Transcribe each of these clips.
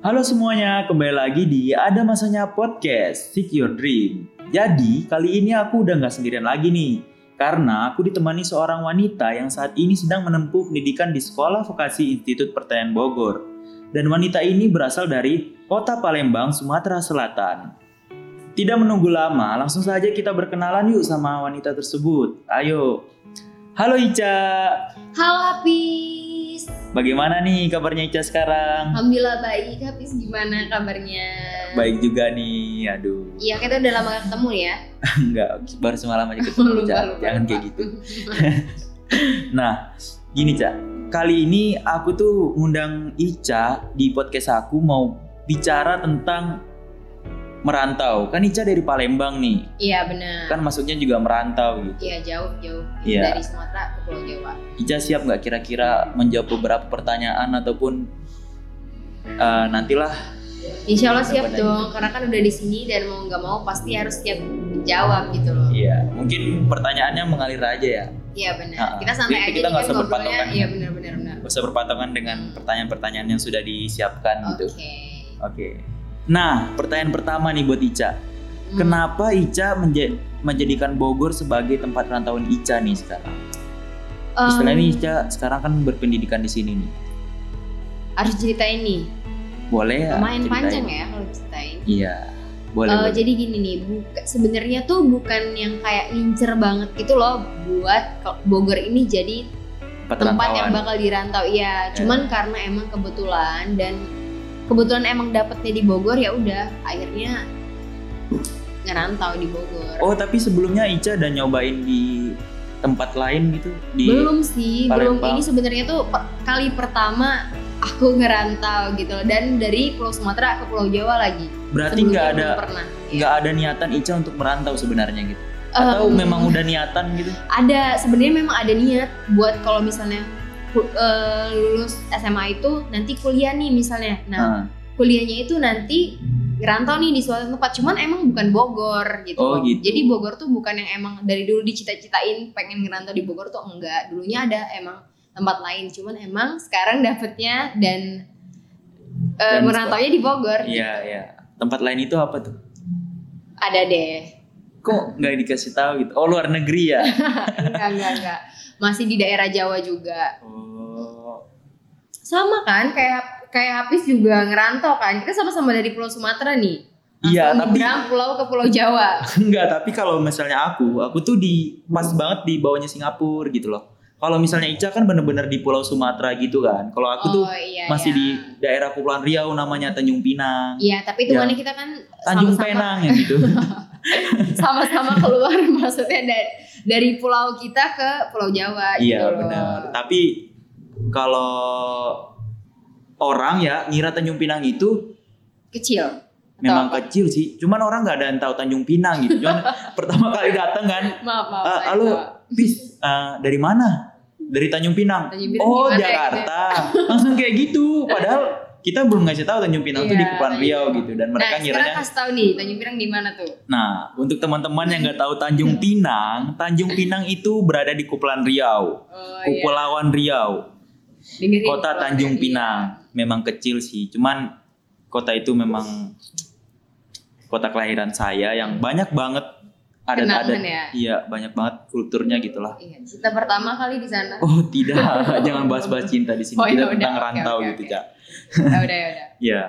Halo semuanya, kembali lagi di Ada Masanya Podcast, Seek Your Dream. Jadi, kali ini aku udah nggak sendirian lagi nih. Karena aku ditemani seorang wanita yang saat ini sedang menempuh pendidikan di Sekolah Vokasi Institut Pertanian Bogor. Dan wanita ini berasal dari kota Palembang, Sumatera Selatan. Tidak menunggu lama, langsung saja kita berkenalan yuk sama wanita tersebut. Ayo. Halo Ica. Halo Hafiz. Bagaimana nih kabarnya Ica sekarang? Alhamdulillah baik. Hafiz gimana kabarnya? Baik juga nih, aduh. Iya kita udah lama gak ketemu ya. Enggak, baru semalam aja ketemu lupa, Jangan lupa. kayak gitu. Nah, gini Ca. Kali ini aku tuh ngundang Ica di podcast aku mau bicara tentang merantau. Kan Ica dari Palembang nih. Iya benar. Kan masuknya juga merantau gitu. Iya jauh jauh Iya. dari Sumatera ke Pulau Jawa. Ica siap nggak kira-kira menjawab beberapa pertanyaan ataupun eh, nantilah Insya Allah siap dong karena kan udah di sini dan mau nggak mau pasti harus siap jawab gitu loh. Iya, mungkin pertanyaannya mengalir aja ya. Iya benar. Ah, Kita santai aja kita nggak usah berpatokan. Iya benar benar benar. Gak usah berpatokan dengan pertanyaan-pertanyaan yang sudah disiapkan gitu. Oke. Oke. Nah, pertanyaan pertama nih buat Ica. Hmm. Kenapa Ica menja- menjadikan Bogor sebagai tempat rantauan Ica nih sekarang? Em, Istilahnya Ica sekarang kan berpendidikan di sini nih. harus ceritain nih. Boleh ya? Lumayan ceritain? panjang ya kalau ceritain. Iya. Boleh. Eh, boleh. jadi gini nih, buka, sebenarnya tuh bukan yang kayak ngincer banget gitu loh buat Bogor ini jadi tempat yang bakal dirantau. Iya, cuman karena emang kebetulan dan kebetulan emang dapetnya di Bogor ya udah akhirnya ngerantau di Bogor. Oh, tapi sebelumnya Ica udah nyobain di tempat lain gitu di belum sih, belum Palembang. ini sebenarnya tuh per- kali pertama aku ngerantau gitu loh dan dari Pulau Sumatera ke Pulau Jawa lagi. Berarti nggak ada belum. Iya. nggak ada niatan Ica untuk merantau sebenarnya gitu. Atau Em, memang udah niatan gitu? ada sebenarnya memang ada niat buat kalau misalnya eh, lulus SMA itu nanti kuliah nih misalnya. Nah Nah, kuliahnya itu nanti ngerantau nih di suatu tempat. Cuman emang bukan Bogor gitu, Oh, gitu. jadi Bogor tuh bukan yang emang dari dulu dicita-citain pengen ngerantau di Bogor tuh enggak. Dulunya ada emang tempat lain. Cuman emang sekarang dapetnya dan, eh, Dan merantaunya di Bogor. Iya iya. Tempat lain itu apa tuh? ada deh Kok nggak dikasih tahu gitu? Oh luar negeri ya? enggak enggak enggak masih di daerah Jawa juga Oh, sama kan kayak kayak Hafiz juga ngerantau kan kita sama-sama dari Pulau Sumatera nih Iya, tapi- pulau ke Pulau Jawa enggak. Tapi kalau misalnya aku, aku tuh di pas banget di bawahnya Singapura gitu loh. Kalau misalnya Ica kan bener-bener di Pulau Sumatera gitu kan. Kalau aku tuh oh iya masih iya. di daerah Kepulauan Riau namanya Tanjung Pinang. iya tapi itu Ya. mana kita kan Tanjung sama-sama Penang ya gitu. sama-sama keluar maksudnya dari dari pulau kita ke Pulau Jawa gitu iya benar. Tapi kalau orang ya ngira Tanjung Pinang itu kecil memang apa? kecil sih. Cuman orang nggak ada yang tahu Tanjung Pinang gitu. Cuman pertama kali datang kan, maaf maaf "Ah, halo, tahu. bis eh, dari mana? Dari Tanjung Pinang. Tanjung Pinang oh gimana ya, Jakarta. Langsung kayak gitu. Padahal kita belum ngasih tahu Tanjung Pinang tuh di Iya, Kepulauan Riau gitu. Dan mereka nah ngiranya. sekarang kasih tahu nih Tanjung Pinang di mana tuh Nah, untuk teman-teman yang nggak tahu Tanjung Pinang, Tanjung Pinang itu berada di Kepulauan Riau, oh iya Kepulauan Riau, Dengerin kota. Tanjung Iya. Pinang. Memang kecil sih, cuman kota itu memang kota kelahiran saya yang banyak banget adat-adat. Kenangan ya? Iya, banyak banget kulturnya gitulah. Iya, cinta pertama kali di sana. Oh tidak, jangan bahas-bahas cinta di sini. Oh, Kita ya tentang oke, rantau oke, gitu, oke. Cak. ya udah ya udah. Ya,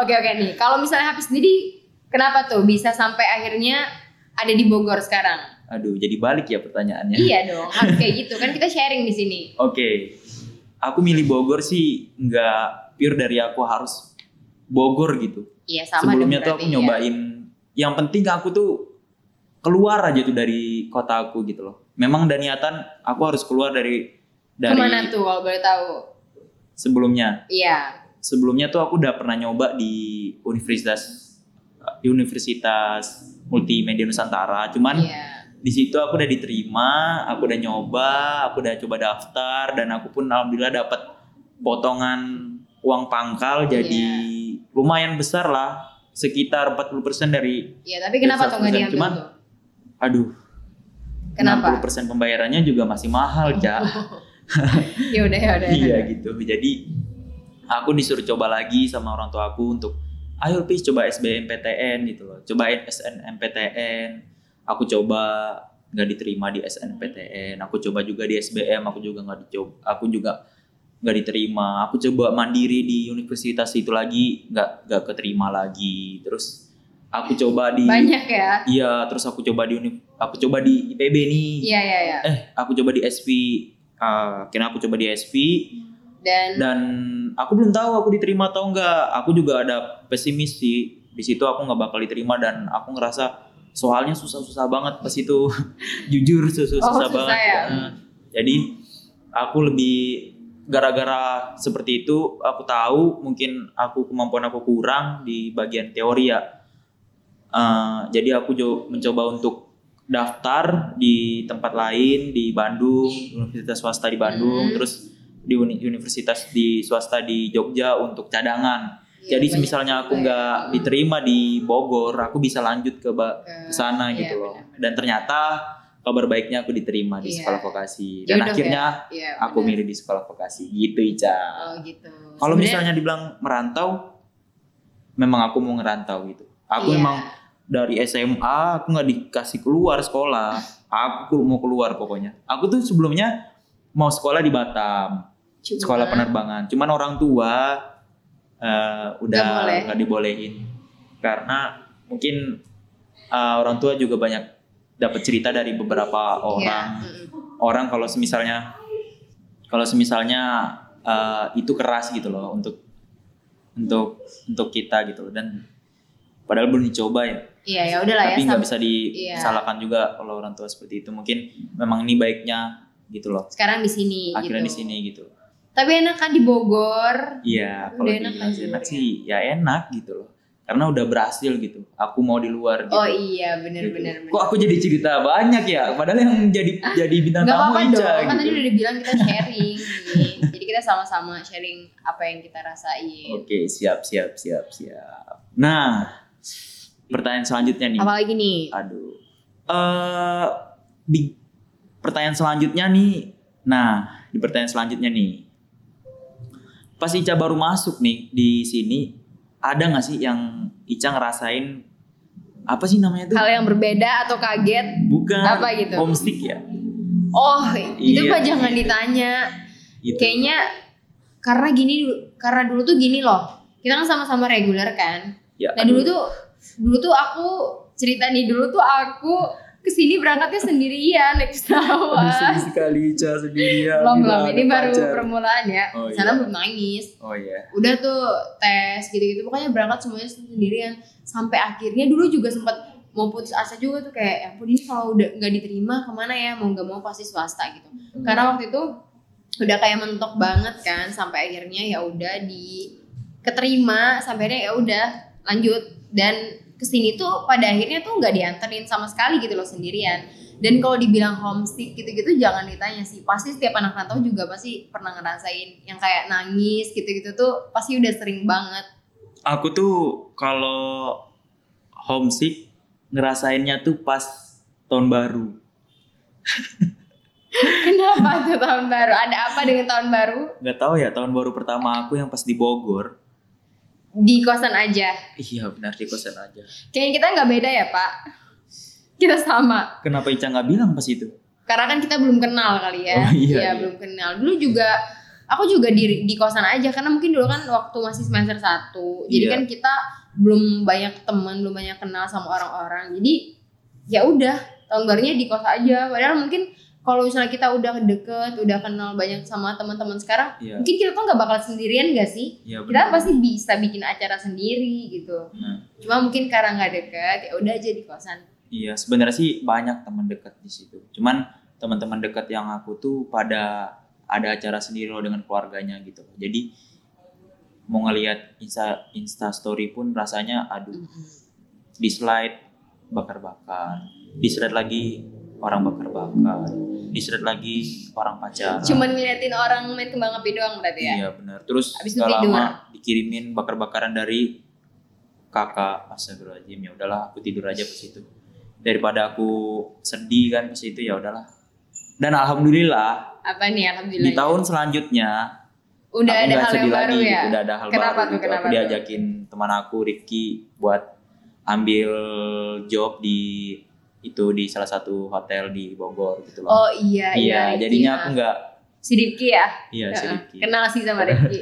Oke oke nih, kalau misalnya Hafiz sendiri, kenapa tuh bisa sampai akhirnya ada di Bogor sekarang? aduh, jadi balik ya pertanyaannya. Iya dong, harus kayak gitu kan kita sharing di sini. Oke, aku milih Bogor sih nggak pure dari aku harus Bogor gitu. Iya sama Sebelumnya dong tuh aku berarti, nyobain, yang penting aku tuh keluar aja tuh dari kota aku gitu loh. Memang dan niatan aku harus keluar dari dari Ke mana tuh kalau boleh tahu? sebelumnya. Iya. Sebelumnya tuh aku udah pernah nyoba di universitas di Universitas Multimedia Nusantara. Cuman Iya. di situ aku udah diterima, aku udah nyoba, aku udah coba daftar dan aku pun alhamdulillah dapat potongan uang pangkal Iya. jadi lumayan besar lah, sekitar 40% dari Iya, tapi kenapa tuh nggak 100%? diambil Cuman- tuh? aduh, Kenapa? 60% pembayarannya juga masih mahal, Cak. Ya udah ya udah. iya gitu. Jadi aku disuruh coba lagi sama orang tua aku untuk ayo pis coba SBMPTN gitu loh cobain SNMPTN aku coba nggak diterima di SNPTN aku coba juga di SBM aku juga nggak dicoba aku juga nggak diterima. Aku coba mandiri di universitas itu lagi nggak nggak keterima lagi. Terus aku coba di banyak ya? Iya terus aku coba di uni aku coba di IPB nih. Iya iya iya. Eh aku coba di SP uh, kira aku coba di SP dan? Dan aku belum tahu aku diterima atau enggak aku juga ada pesimis sih. Di situ aku nggak bakal diterima dan aku ngerasa soalnya susah-susah banget pas itu. Jujur susah-susah Oh, susah banget ya? Jadi aku lebih gara-gara seperti itu aku tahu mungkin aku kemampuan aku kurang di bagian teori ya Eh, jadi aku mencoba untuk daftar di tempat lain di Bandung universitas swasta di Bandung Hmm. terus di uni- universitas di swasta di Jogja untuk cadangan Iya, jadi misalnya aku ya. nggak diterima di Bogor, aku bisa lanjut ke Ke- sana iya, gitu loh. Dan ternyata kabar baiknya aku diterima di Iya. sekolah vokasi. Dan Jodoh akhirnya Iya, aku benar. milih di sekolah vokasi. Gitu Ica. oh gitu Kalau misalnya dibilang merantau, memang aku mau ngerantau gitu. Aku Iya. memang dari SMA aku nggak dikasih keluar sekolah. Aku mau keluar pokoknya. Aku tuh sebelumnya mau sekolah di Batam, Cuma- sekolah penerbangan. Cuman orang tua eh, udah Nggak boleh. nggak dibolehin karena mungkin eh, orang tua juga banyak dapat cerita dari beberapa Iya, orang. mm-mm. Orang kalau semisalnya kalau semisalnya eh, itu keras gitu loh untuk untuk untuk kita gitu loh. dan padahal belum dicoba ya. Iya ya udahlah ya tapi nggak bisa disalahkan juga kalau orang tua seperti itu. Mungkin memang ini baiknya gitu loh. Sekarang di sini akhirnya gitu. di sini gitu. Tapi enak kan di Bogor? Iya kalau di enak kan sih ya enak gitu loh karena udah berhasil gitu aku mau di luar gitu oh iya bener Gitu. bener kok aku jadi cerita banyak ya padahal yang jadi jadi bintang Gak tamu apa-apa Ica dong, kan gitu. tadi udah dibilang kita sharing nih. Jadi kita sama-sama sharing apa yang kita rasain. Oke, siap, siap, siap, siap. Nah, pertanyaan selanjutnya nih. Apalagi nih? Aduh. Eh, di pertanyaan selanjutnya nih. Nah, di pertanyaan selanjutnya nih. Pas Ica baru masuk nih di sini, ada nggak sih yang Ica ngerasain apa sih namanya tuh? Hal yang berbeda atau kaget? Bukan apa gitu? homesick ya? Oh, itu Iya. mah jangan ditanya. Gitu. Kayaknya karena gini dulu, karena dulu tuh gini loh. Kita kan sama-sama reguler kan. Ya, Nah dulu aduh. tuh, dulu tuh aku cerita nih dulu tuh aku ke sini berangkatnya sendirian naik pesawat. Sedih sekali Ica sendirian. belum Gila, belum ini baru pacar. permulaan ya. Oh, sana iya. belum nangis. Oh iya. udah tuh tes gitu-gitu pokoknya berangkat semuanya sendirian sampai akhirnya dulu juga sempat mau putus asa juga tuh kayak ya ampun ini kalau udah nggak diterima ke mana ya mau nggak mau pasti swasta gitu karena waktu itu udah kayak mentok banget kan sampai akhirnya ya udah di keterima sampai akhirnya ya udah lanjut dan ke sini tuh pada akhirnya tuh nggak dianterin sama sekali gitu loh sendirian. Dan kalau dibilang homesick gitu-gitu jangan ditanya sih. Pasti setiap anak rantau juga pasti pernah ngerasain yang kayak nangis gitu-gitu tuh pasti udah sering banget. Aku tuh kalau homesick ngerasainnya tuh pas tahun baru. kenapa tuh tahun baru? Ada apa dengan tahun baru? Gak tahu ya tahun baru pertama aku yang pas di Bogor. Di kosan aja Iya benar di kosan aja. kayaknya kita nggak beda ya pak kita sama Kenapa Ica nggak bilang pas itu? karena kan kita belum kenal kali ya. Oh, iya, iya. belum kenal. Dulu juga aku juga di di kosan aja karena mungkin dulu kan waktu masih semester 1. Jadi Iya. kan kita belum banyak teman, belum banyak kenal sama orang-orang. Jadi ya udah, tahun barunya di kos aja. Padahal mungkin kalau misalnya kita udah deket, udah kenal banyak sama teman-teman sekarang, Iya. mungkin kita tuh nggak bakal sendirian gak sih? Iya Kita pasti bisa bikin acara sendiri gitu. Nah, Cuma mungkin karena nggak deket, ya udah aja di kosan. iya sebenarnya sih banyak teman dekat di situ. Cuman teman-teman dekat yang aku tuh pada ada acara sendiri loh dengan keluarganya gitu. Jadi mau ngelihat insta insta story pun rasanya aduh di slide bakar-bakar di slide lagi orang bakar-bakar di slide lagi orang pacaran Cuman ngeliatin orang main kembang api doang berarti ya. iya benar terus Habis itu gak tidur. lama dikirimin bakar-bakaran dari kakak astagfirullahaladzim ya udahlah aku tidur aja pas itu daripada aku sedih kan pas itu ya udahlah dan alhamdulillah Apa nih alhamdulillah. di tahun selanjutnya Udah aku ada hal yang baru lagi ya. gitu, udah ada hal Kenapa baru tuh, gitu. kenapa aku tuh? diajakin teman aku Rifki buat ambil job di itu di salah satu hotel di Bogor gitu loh. Oh iya iya, iya. jadinya iya. aku nggak si Rifki ya. iya si. Rifki. Kenal sih sama Rifki.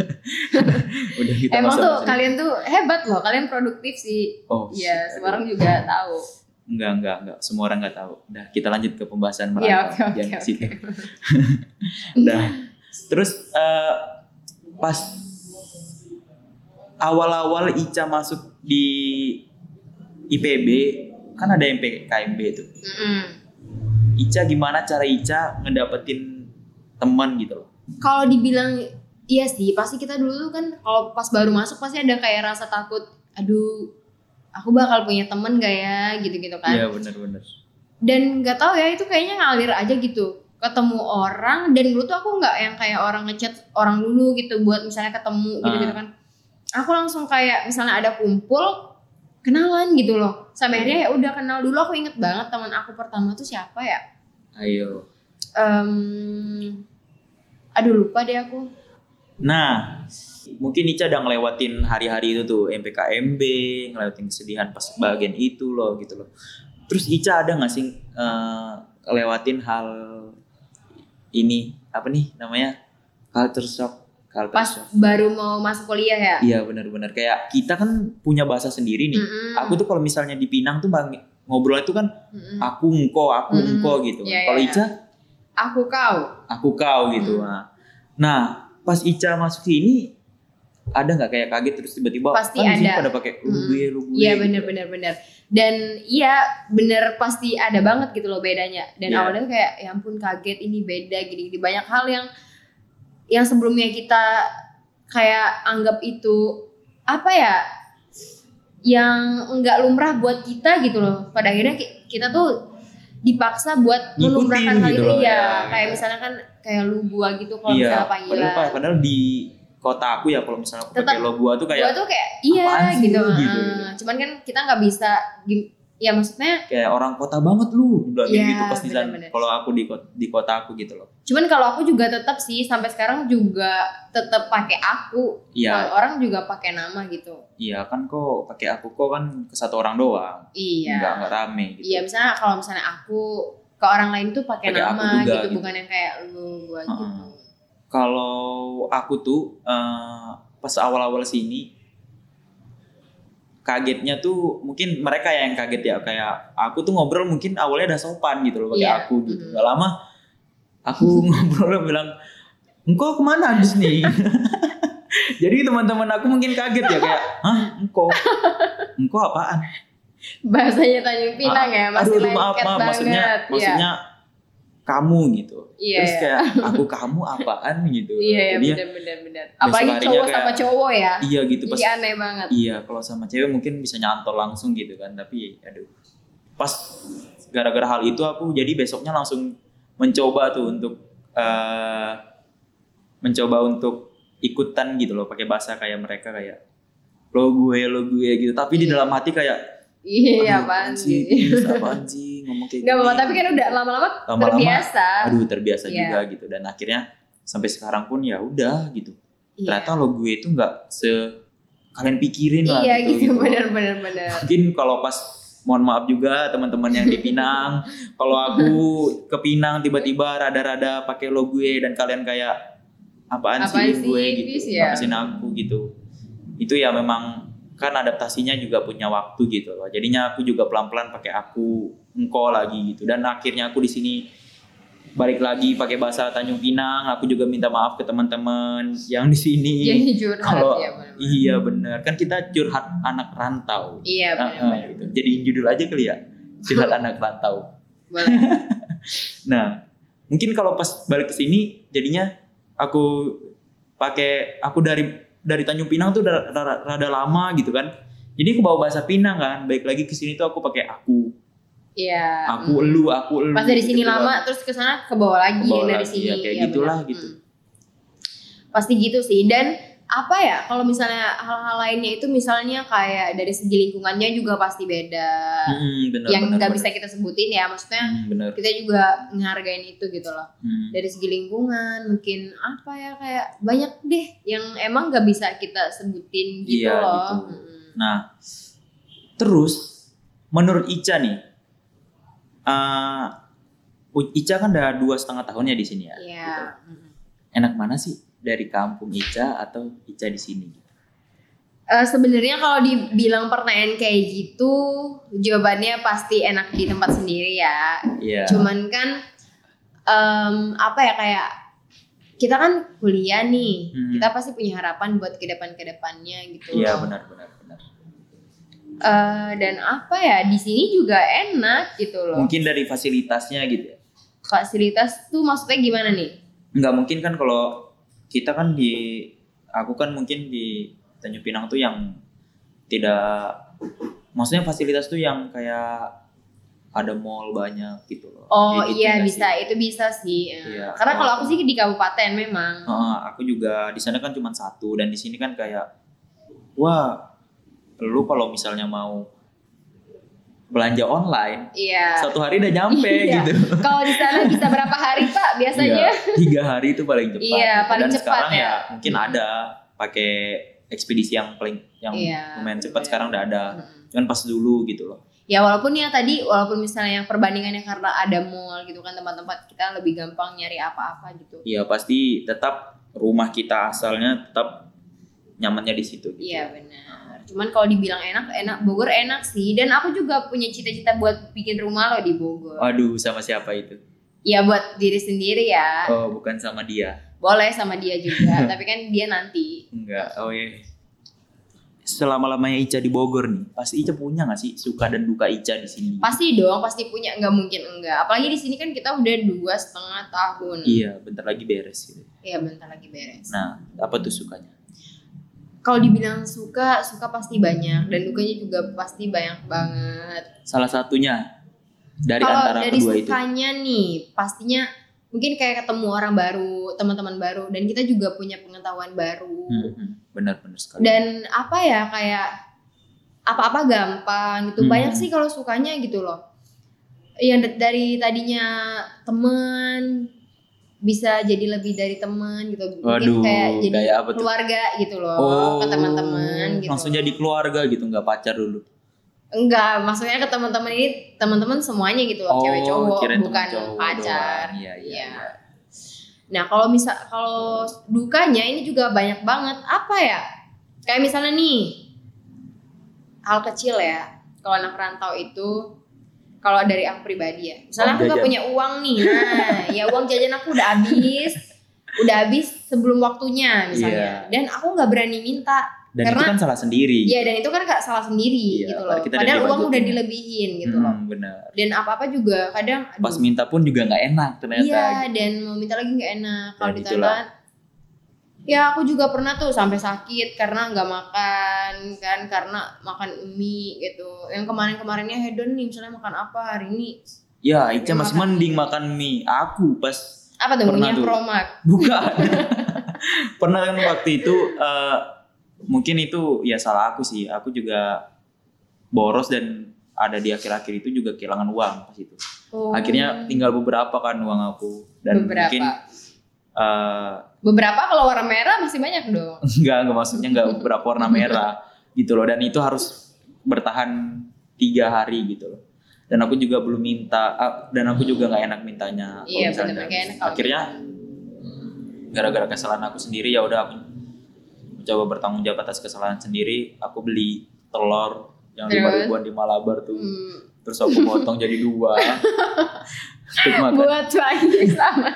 Udah kita Emang tuh masuk. kalian tuh hebat loh. Kalian produktif sih. Oh, Iya, semua orang juga tahu. Enggak, enggak, enggak. Semua orang enggak tahu. Udah, kita lanjut ke pembahasan Iya, merantau. oke, oke, ke oke. situ. Udah. Terus eh, pas awal-awal Ica masuk di IPB, kan ada MPKMB tuh. Mm-mm. Ica gimana cara Ica ngedapetin teman gitu loh? Kalau dibilang iya sih, pasti kita dulu tuh kan kalau pas baru masuk pasti ada kayak rasa takut. Aduh, aku bakal punya temen gak ya gitu-gitu kan. Iya, bener-bener. Dan nggak tahu ya itu kayaknya ngalir aja gitu. Ketemu orang dan dulu tuh aku nggak yang kayak orang ngechat orang dulu gitu buat misalnya ketemu gitu-gitu Ah. kan. Aku langsung kayak misalnya ada kumpul kenalan gitu loh. Sampai akhirnya ya udah kenal dulu aku inget banget teman aku pertama tuh siapa ya? Ayo. Em, aduh lupa deh aku. Nah, mungkin Ica udah ngelewatin hari-hari itu tuh MPKMB, ngelewatin kesedihan pas bagian itu loh gitu loh. Terus Ica ada nggak sih eh, ngelewatin hal ini apa nih namanya culture shock? Pas baru mau masuk kuliah ya. Iya benar-benar kayak kita kan punya bahasa sendiri nih. Mm-mm. Aku tuh kalau misalnya di Pinang tuh bang, ngobrol itu kan Mm-mm. aku engkau, aku Mm-mm. engkau gitu. Iya, kalau iya, Ica aku kau. aku kau gitu. Hmm. Nah, pas Ica masuk sini ada nggak kayak kaget terus tiba-tiba Pasti kan ada. pada pakai lu Hmm. gue lu gue. Iya gitu. bener bener bener. Dan iya bener pasti ada banget gitu loh bedanya. Dan Iya. awalnya kayak ya ampun kaget ini beda gini-gini banyak hal yang yang sebelumnya kita kayak anggap itu apa ya yang enggak lumrah buat kita gitu loh. Pada akhirnya ki- kita tuh dipaksa buat melumrahkan hal gitu itu loh, ya. ya. Kayak misalnya kan kayak lu gua gitu kalau Iya. misalnya Padahal, panggilan. padahal di kota aku ya kalau misalnya aku Tetap- pakai lo gua tuh Gua kayak tuh kayak iya gitu. gitu. Ah, Cuman kan kita nggak bisa gim- ya maksudnya kayak orang kota banget lu bilang Iya, gitu pas di. Kalau aku di kota, di kota aku gitu loh. Cuman kalau aku juga tetap sih sampai sekarang juga tetap pakai aku. Iya, Kalau orang juga pakai nama gitu. iya kan kok pakai aku kok kan ke satu orang doang. Iya. Enggak enggak rame gitu. Iya, misalnya kalau misalnya aku ke orang lain tuh pakai nama juga, gitu, gitu. bukan yang kayak lu gua gitu. Heeh. Kalau aku tuh eh, pas awal-awal sini kagetnya tuh mungkin mereka yang kaget ya kayak aku tuh ngobrol mungkin awalnya udah sopan gitu loh pakai Iya. aku gitu. Mhm. Gak lama aku ngobrol bilang engkau ke mana habis nih? Jadi teman-teman aku mungkin kaget ya kayak, hah engkau, engkau apaan? Bahasanya Tanjung Pinang ya, masih Aduh, maaf, maaf, banget. maksudnya, Iya. maksudnya kamu gitu. Iya, Terus iya. kayak aku kamu apaan gitu. Iya, iya Jadi ya, benar Apalagi cowok kayak- sama cowok ya. iya gitu pas Jadi aneh banget. Iya, kalau sama cewek mungkin bisa nyantol langsung gitu kan, tapi aduh. Pas gara-gara hal itu aku jadi besoknya langsung mencoba tuh untuk eh mencoba untuk ikutan gitu loh pakai bahasa kayak mereka kayak lo gue lo gue gitu tapi di Iya. dalam hati kayak Iya, "Aduh, apaan sih apaan sih ngomong kayak Gak apa-apa, gini?" tapi kan udah lama-lama terbiasa. aduh terbiasa Iya. juga gitu dan akhirnya sampai sekarang pun ya udah gitu Iya. ternyata lo gue itu nggak se kalian pikirin lah Iya gitu, gitu, gitu. benar benar benar. mungkin kalau pas mohon maaf juga teman-teman yang di Pinang kalau aku ke Pinang tiba-tiba rada-rada pakai lo gue dan kalian kayak apaan, Apaan sih sih, gue gitu ya? ngapain aku gitu itu ya memang kan adaptasinya juga punya waktu gitu loh jadinya aku juga pelan-pelan pakai aku engkau lagi gitu dan akhirnya aku di sini balik lagi pakai bahasa Tanjung Pinang aku juga minta maaf ke teman-teman yang di sini curhat kalau ya benar. iya bener kan kita curhat anak rantau Iya benar benar. gitu. Jadi judul aja kali ya. Curhat anak rantau. Boleh. Nah, mungkin kalau pas balik ke sini jadinya aku pakai aku dari dari Tanjung Pinang tuh rada, rada lama gitu kan. Jadi aku bawa bahasa Pinang kan. Baik lagi ke sini tuh aku pakai aku. Iya. Aku mm. elu, aku elu. Pas dari sini gitu lama terus ke sana ke bawah lagi Ke bawah dari lagi, sini. ya, kayak Iya, gitulah gitu. Mm. Pasti gitu sih dan apa ya kalau misalnya hal-hal lainnya itu misalnya kayak dari segi lingkungannya juga pasti beda Hmm, bener, yang nggak bisa kita sebutin ya maksudnya Hmm, bener. kita juga ngehargain itu gitu loh Hmm. dari segi lingkungan mungkin apa ya kayak banyak deh yang emang nggak bisa kita sebutin gitu Iya, loh gitu. Mm-mm. Nah, terus menurut Ica nih, eh Ica kan udah dua setengah tahunnya di sini ya. Iya. gitu. Enak mana sih dari kampung Ica atau Ica di sini? Eh, sebenarnya kalau dibilang pertanyaan kayak gitu jawabannya pasti enak di tempat sendiri ya Iya. cuman kan em, apa ya kayak kita kan kuliah nih Hmm. kita pasti punya harapan buat ke depan ke depannya gitu Iya loh. benar Eh, dan apa ya di sini juga enak gitu loh Mungkin dari fasilitasnya gitu ya. fasilitas tuh maksudnya gimana nih Nggak mungkin kan kalau kita kan di aku kan mungkin di Tanjung Pinang tuh yang tidak maksudnya fasilitas tuh yang kayak ada mall banyak gitu loh. oh gitu iya bisa sih? itu bisa sih Eh, Iya. karena kalau aku sih di kabupaten memang Heeh, aku juga di sana kan cuma satu dan di sini kan kayak wah lu kalau misalnya mau belanja online iya satu hari udah nyampe Iya. gitu. kalau di sana bisa berapa hari pak biasanya Iya, tiga hari itu paling cepat. Iya, paling dan cepat sekarang ya. ya mungkin ada pakai ekspedisi yang paling yang Iya, lumayan cepat sekarang udah ada. Mm-mm. Cuman pas dulu gitu loh. Ya walaupun ya tadi walaupun misalnya yang perbandingannya karena ada mall gitu kan tempat-tempat kita lebih gampang nyari apa-apa gitu. Iya pasti tetap rumah kita asalnya tetap nyamannya di situ. Gitu. Iya benar. Cuman kalau dibilang enak, enak Bogor enak sih. Dan aku juga punya cita-cita buat bikin rumah loh di Bogor. Waduh sama siapa itu? Ya buat diri sendiri ya. Oh bukan sama dia. Boleh sama dia juga. tapi kan dia nanti. Enggak. Oh iya. Selama lamanya Ica di Bogor nih, pasti Ica punya gak sih suka dan duka Ica di sini? Pasti dong, pasti punya. nggak mungkin enggak. Apalagi di sini kan kita udah dua setengah tahun. Iya, bentar lagi beres gitu. Iya bentar lagi beres. Nah, apa tuh sukanya? Kalau dibilang suka, suka pasti banyak. Dan dukanya juga pasti banyak banget. Salah satunya dari Kalau antara dari kedua itu. sukanya nih, pastinya mungkin kayak ketemu orang baru, teman-teman baru, dan kita juga punya pengetahuan baru. Hmm, hmm, benar-benar sekali. Dan apa ya kayak apa-apa gampang gitu. Hmm. Banyak sih kalau sukanya gitu loh. Yang da- dari tadinya temen bisa jadi lebih dari teman gitu. Mungkin Waduh, kayak jadi kayak apa tuh? keluarga gitu loh oh, ke teman-teman gitu. Langsung jadi keluarga gitu, nggak pacar dulu. Enggak, maksudnya ke teman-teman ini teman-teman semuanya gitu loh, cewek cowok, Oh, bukan cowok pacar. doang. Iya, iya. Iya. iya. Nah, kalau misal kalau dukanya ini juga banyak banget. Apa ya? Kayak misalnya nih hal kecil ya. Kalau anak rantau itu kalau dari aku pribadi ya. Misalnya Uang aku nggak jajan. punya uang nih. Nah, ya uang jajan aku udah habis. Udah habis sebelum waktunya misalnya. Iya. Dan aku nggak berani minta. Dan Karena- itu kan salah sendiri. Iya, dan itu kan gak salah sendiri Iya, gitu loh. Padahal uang udah dilebihin gitu Hmm, loh. benar. Dan apa-apa juga kadang aduh, Pas minta pun juga nggak enak ternyata. Iya, gitu. dan mau minta lagi nggak enak. Kalau itulah. Ya aku juga pernah tuh sampai sakit karena nggak makan kan, karena makan mie gitu. Yang kemarin-kemarinnya hedon nih, misalnya makan apa hari ini? Ya, Ica masih mending makan mie. Aku pas Apa tuh Pernah tuh. promak? bukan. Pernah kan waktu itu eh, mungkin itu ya salah aku sih. Aku juga boros dan ada di akhir-akhir itu juga kehilangan uang pas itu. Oh, Akhirnya tinggal beberapa kan uang aku dan beberapa. mungkin eh, Beberapa kalau warna merah masih banyak dong. enggak enggak maksudnya enggak beberapa warna merah gitu loh. Dan itu harus bertahan tiga hari gitu loh. Dan aku juga belum minta ah, dan aku juga nggak enak mintanya Iya, nggak enak akhirnya gara-gara kesalahan aku sendiri ya udah aku mencoba bertanggung jawab atas kesalahan sendiri. Aku beli telur yang lima ribuan di Malabar tuh. Hmm, terus aku potong jadi dua. Buat pagi sama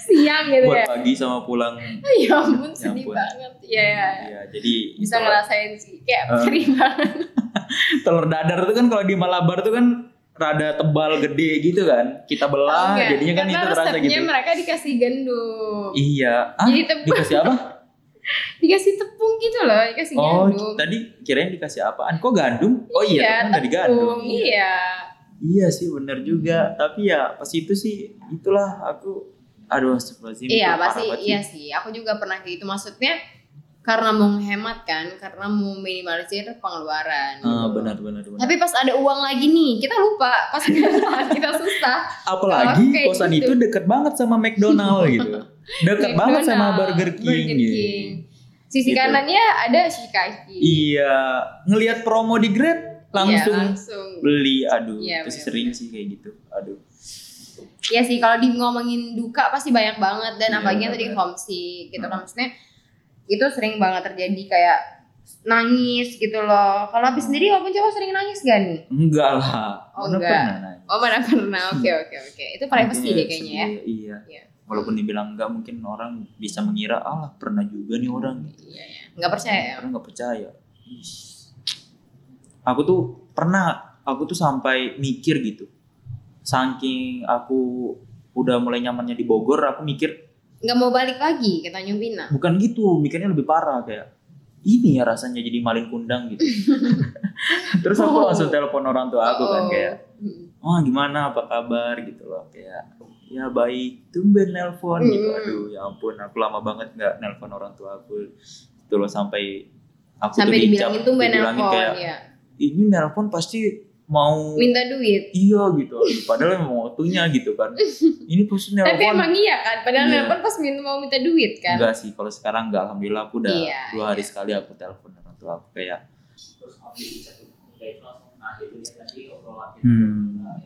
siang gitu buat ya. pagi sama pulang Ya ampun, Ya sedih ampun. banget. Iya, ya. ya jadi Bisa itu. ngerasain sih. Kayak perih banget. telur dadar tuh kan kalau di Malabar tuh kan rada tebal gede gitu kan kita belah Enggak, jadinya kan karena itu terasa gitu mereka dikasih gandum. iya ah Jadi tepung. dikasih apa Dikasih tepung gitu loh, dikasih oh gandum. tadi kirain dikasih apaan kok gandum oh iya, kan dari gandum Iya. iya sih bener juga tapi ya pas itu sih itulah aku aduh astagfirullahaladzim Iya, pasti iya sih. Aku juga pernah kayak gitu. Maksudnya karena mau menghemat kan, karena mau minimalisir pengeluaran. Ah, gitu. benar benar benar. Tapi pas ada uang lagi nih, kita lupa. Pas kita, susah. Apalagi kayak kosan gitu. itu deket banget sama McDonald gitu. Deket banget sama Burger King. Burger gitu. King. Sisi Gitu. kanannya ada shikaki. Iya, ngelihat promo di Grab langsung, Iya, langsung. beli. Aduh, Iya, itu sering sih kayak gitu. Aduh. Iya sih kalau di ngomongin duka pasti banyak banget dan Iya, apalagi yang tadi benar. homesick gitu kan Hmm. maksudnya itu sering banget terjadi kayak nangis gitu loh. Kalau habis sendiri walaupun cowok sering nangis gak nih? Enggak lah. Oh, Mana enggak. pernah. Oh mana pernah? Oke oke oke. Itu privacy Makanya deh kayaknya ya. Iya. Iya. Walaupun dibilang enggak mungkin orang bisa mengira ah pernah juga nih orang. Iya ya. Nggak percaya ya? Karena nggak percaya. Aku tuh pernah, aku tuh sampai mikir gitu. Saking aku udah mulai nyamannya di Bogor, aku mikir Nggak mau balik lagi ke Tanjung Pinang. bukan gitu, mikirnya lebih parah kayak ini ya rasanya jadi malin kundang gitu. Terus aku Oh. langsung telepon orang tua aku kan Oh. kayak, Mm. oh gimana apa kabar gitu loh kayak ya baik tumben nelpon gitu Hmm. aduh ya ampun aku lama banget nggak nelpon orang tua aku itu loh sampai aku Sampai tuh dibilangin dibilangin nelpon kayak ya. ini nelpon pasti mau Minta duit. iya gitu padahal emang waktunya gitu kan ini pasti nelpon Tapi emang iya kan, padahal Iya. nelpon pas minta mau minta duit kan. enggak sih kalau sekarang enggak alhamdulillah aku udah Iya, dua hari iya. sekali aku telepon orang tua aku kayak hmm,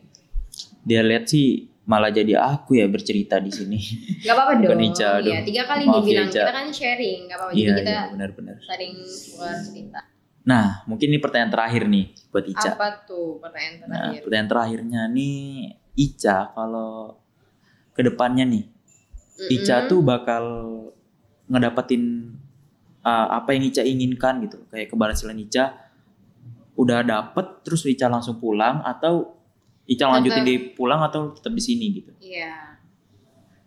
dia lihat sih malah jadi aku ya bercerita di sini Gak apa-apa dong. Ica. Iya, tiga kali Maaf ya, dibilang. Ica. kita kan sharing, gak apa-apa. iya Jadi kita iya benar-benar sering keluar cerita. Nah mungkin ini pertanyaan terakhir nih buat Ica Apa tuh pertanyaan nah terakhir? pertanyaan terakhirnya nih Ica kalau ke depannya nih Ica Mm-mm. tuh bakal ngedapetin uh, apa yang Ica inginkan gitu kayak keberhasilan Ica udah dapet terus Ica langsung pulang atau Ica lanjutin di pulang atau tetap di sini gitu Iya.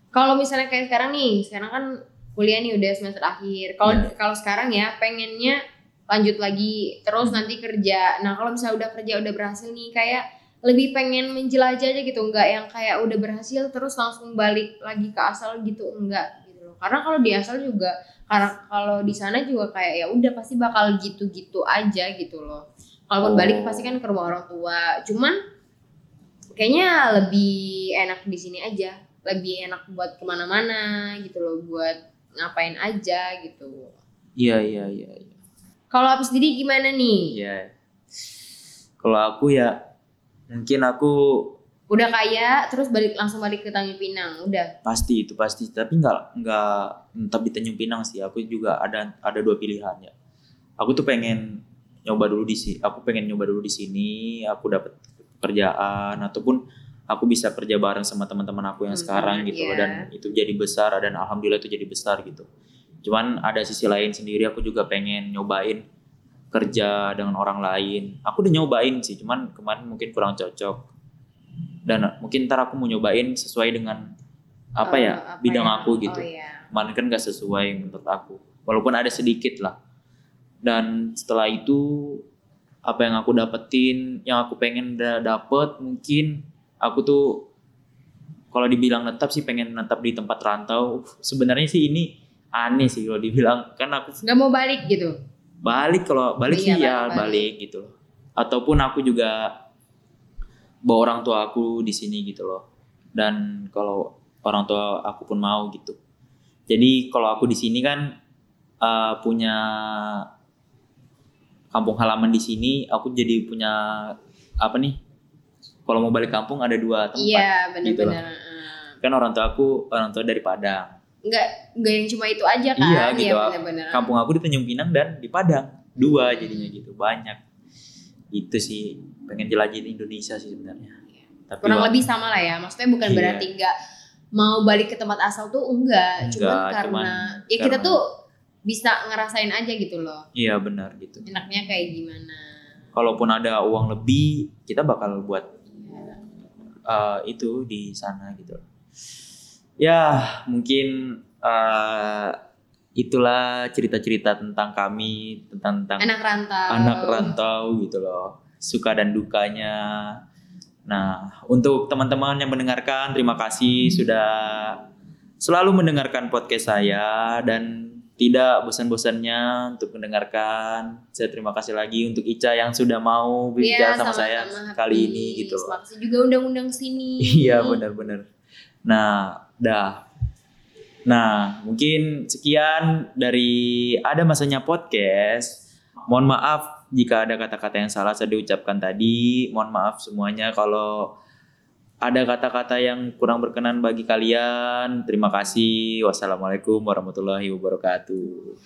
Kalau misalnya kayak sekarang nih, sekarang kan kuliah nih udah semester akhir. Kalau Iya. kalau sekarang ya pengennya lanjut lagi terus nanti kerja. Nah, kalau misalnya udah kerja udah berhasil nih kayak lebih pengen menjelajah aja gitu, enggak yang kayak udah berhasil terus langsung balik lagi ke asal gitu, enggak gitu loh. Karena kalau di asal juga karena kalau di sana juga kayak ya udah pasti bakal gitu-gitu aja gitu loh. Kalaupun Oh. balik pasti kan ke rumah orang tua. Cuman kayaknya lebih enak di sini aja lebih enak buat ke mana-mana gitu loh buat ngapain aja gitu iya iya iya iya kalau habis diri gimana nih? Iya. kalau aku ya mungkin aku udah kaya terus balik langsung balik ke Tanjung Pinang udah? Pasti itu pasti. Tapi nggak nggak tetap di Tanjung Pinang sih. Aku juga ada ada dua pilihan ya. Aku tuh pengen nyoba dulu di sini aku pengen nyoba dulu di sini aku dapat pekerjaan ataupun aku bisa kerja bareng sama teman-teman aku yang Mhm, sekarang gitu iya. dan itu jadi besar dan alhamdulillah itu jadi besar gitu cuman ada sisi lain sendiri aku juga pengen nyobain kerja dengan orang lain. Aku udah nyobain sih cuman kemarin mungkin kurang cocok. Dan mungkin ntar aku mau nyobain sesuai dengan apa Eh, ya bidang ya? aku gitu. oh, iya. kemarin kan gak sesuai menurut aku. Walaupun ada sedikit lah. Dan setelah itu apa yang aku dapetin yang aku pengen da- dapet mungkin aku tuh kalau dibilang netap sih pengen netap di tempat rantau. Sebenarnya sih ini aneh sih kalau dibilang. Kan aku nggak mau balik gitu? Balik kalau balik Iya, sih ya balik-balik. balik gitu. Loh ataupun aku juga bawa orang tua aku di sini gitu loh. Dan kalau orang tua aku pun mau gitu. Jadi kalau aku di sini kan uh, punya kampung halaman di sini aku jadi punya apa nih kalau mau balik kampung ada dua tempat iya gitu benar-benar Heeh. kan orang tua aku orang tua dari Padang nggak nggak yang cuma itu aja kan? Iya, gitu. benar-benar kampung aku di Tanjung Pinang dan di Padang. Dua jadinya gitu banyak. Itu sih pengen jelajahin Indonesia sih sebenarnya. Tapi kurang lebih sama lah ya maksudnya bukan Iya. berarti nggak mau balik ke tempat asal tuh enggak, cuman Enggak, karena cuman ya kita karena- tuh bisa ngerasain aja gitu loh. Iya benar gitu. Enaknya kayak gimana. Kalaupun ada uang lebih kita bakal buat uh, itu di sana gitu ya mungkin uh, itulah cerita-cerita tentang kami tentang tentang anak rantau anak rantau gitu loh suka dan dukanya nah untuk teman-teman yang mendengarkan terima kasih sudah selalu mendengarkan podcast saya dan tidak bosan-bosannya untuk mendengarkan. Saya terima kasih lagi untuk Ica yang sudah mau berbicara Iya, sama, saya sama-sama, kali ini gitu loh. Makasih juga undang-undang sini. Iya benar-benar. Nah, dah. Nah, mungkin sekian dari ada masanya podcast. Mohon maaf jika ada kata-kata yang salah saya diucapkan tadi. Mohon maaf semuanya kalau ada kata-kata yang kurang berkenan bagi kalian. Terima kasih. Wassalamualaikum warahmatullahi wabarakatuh.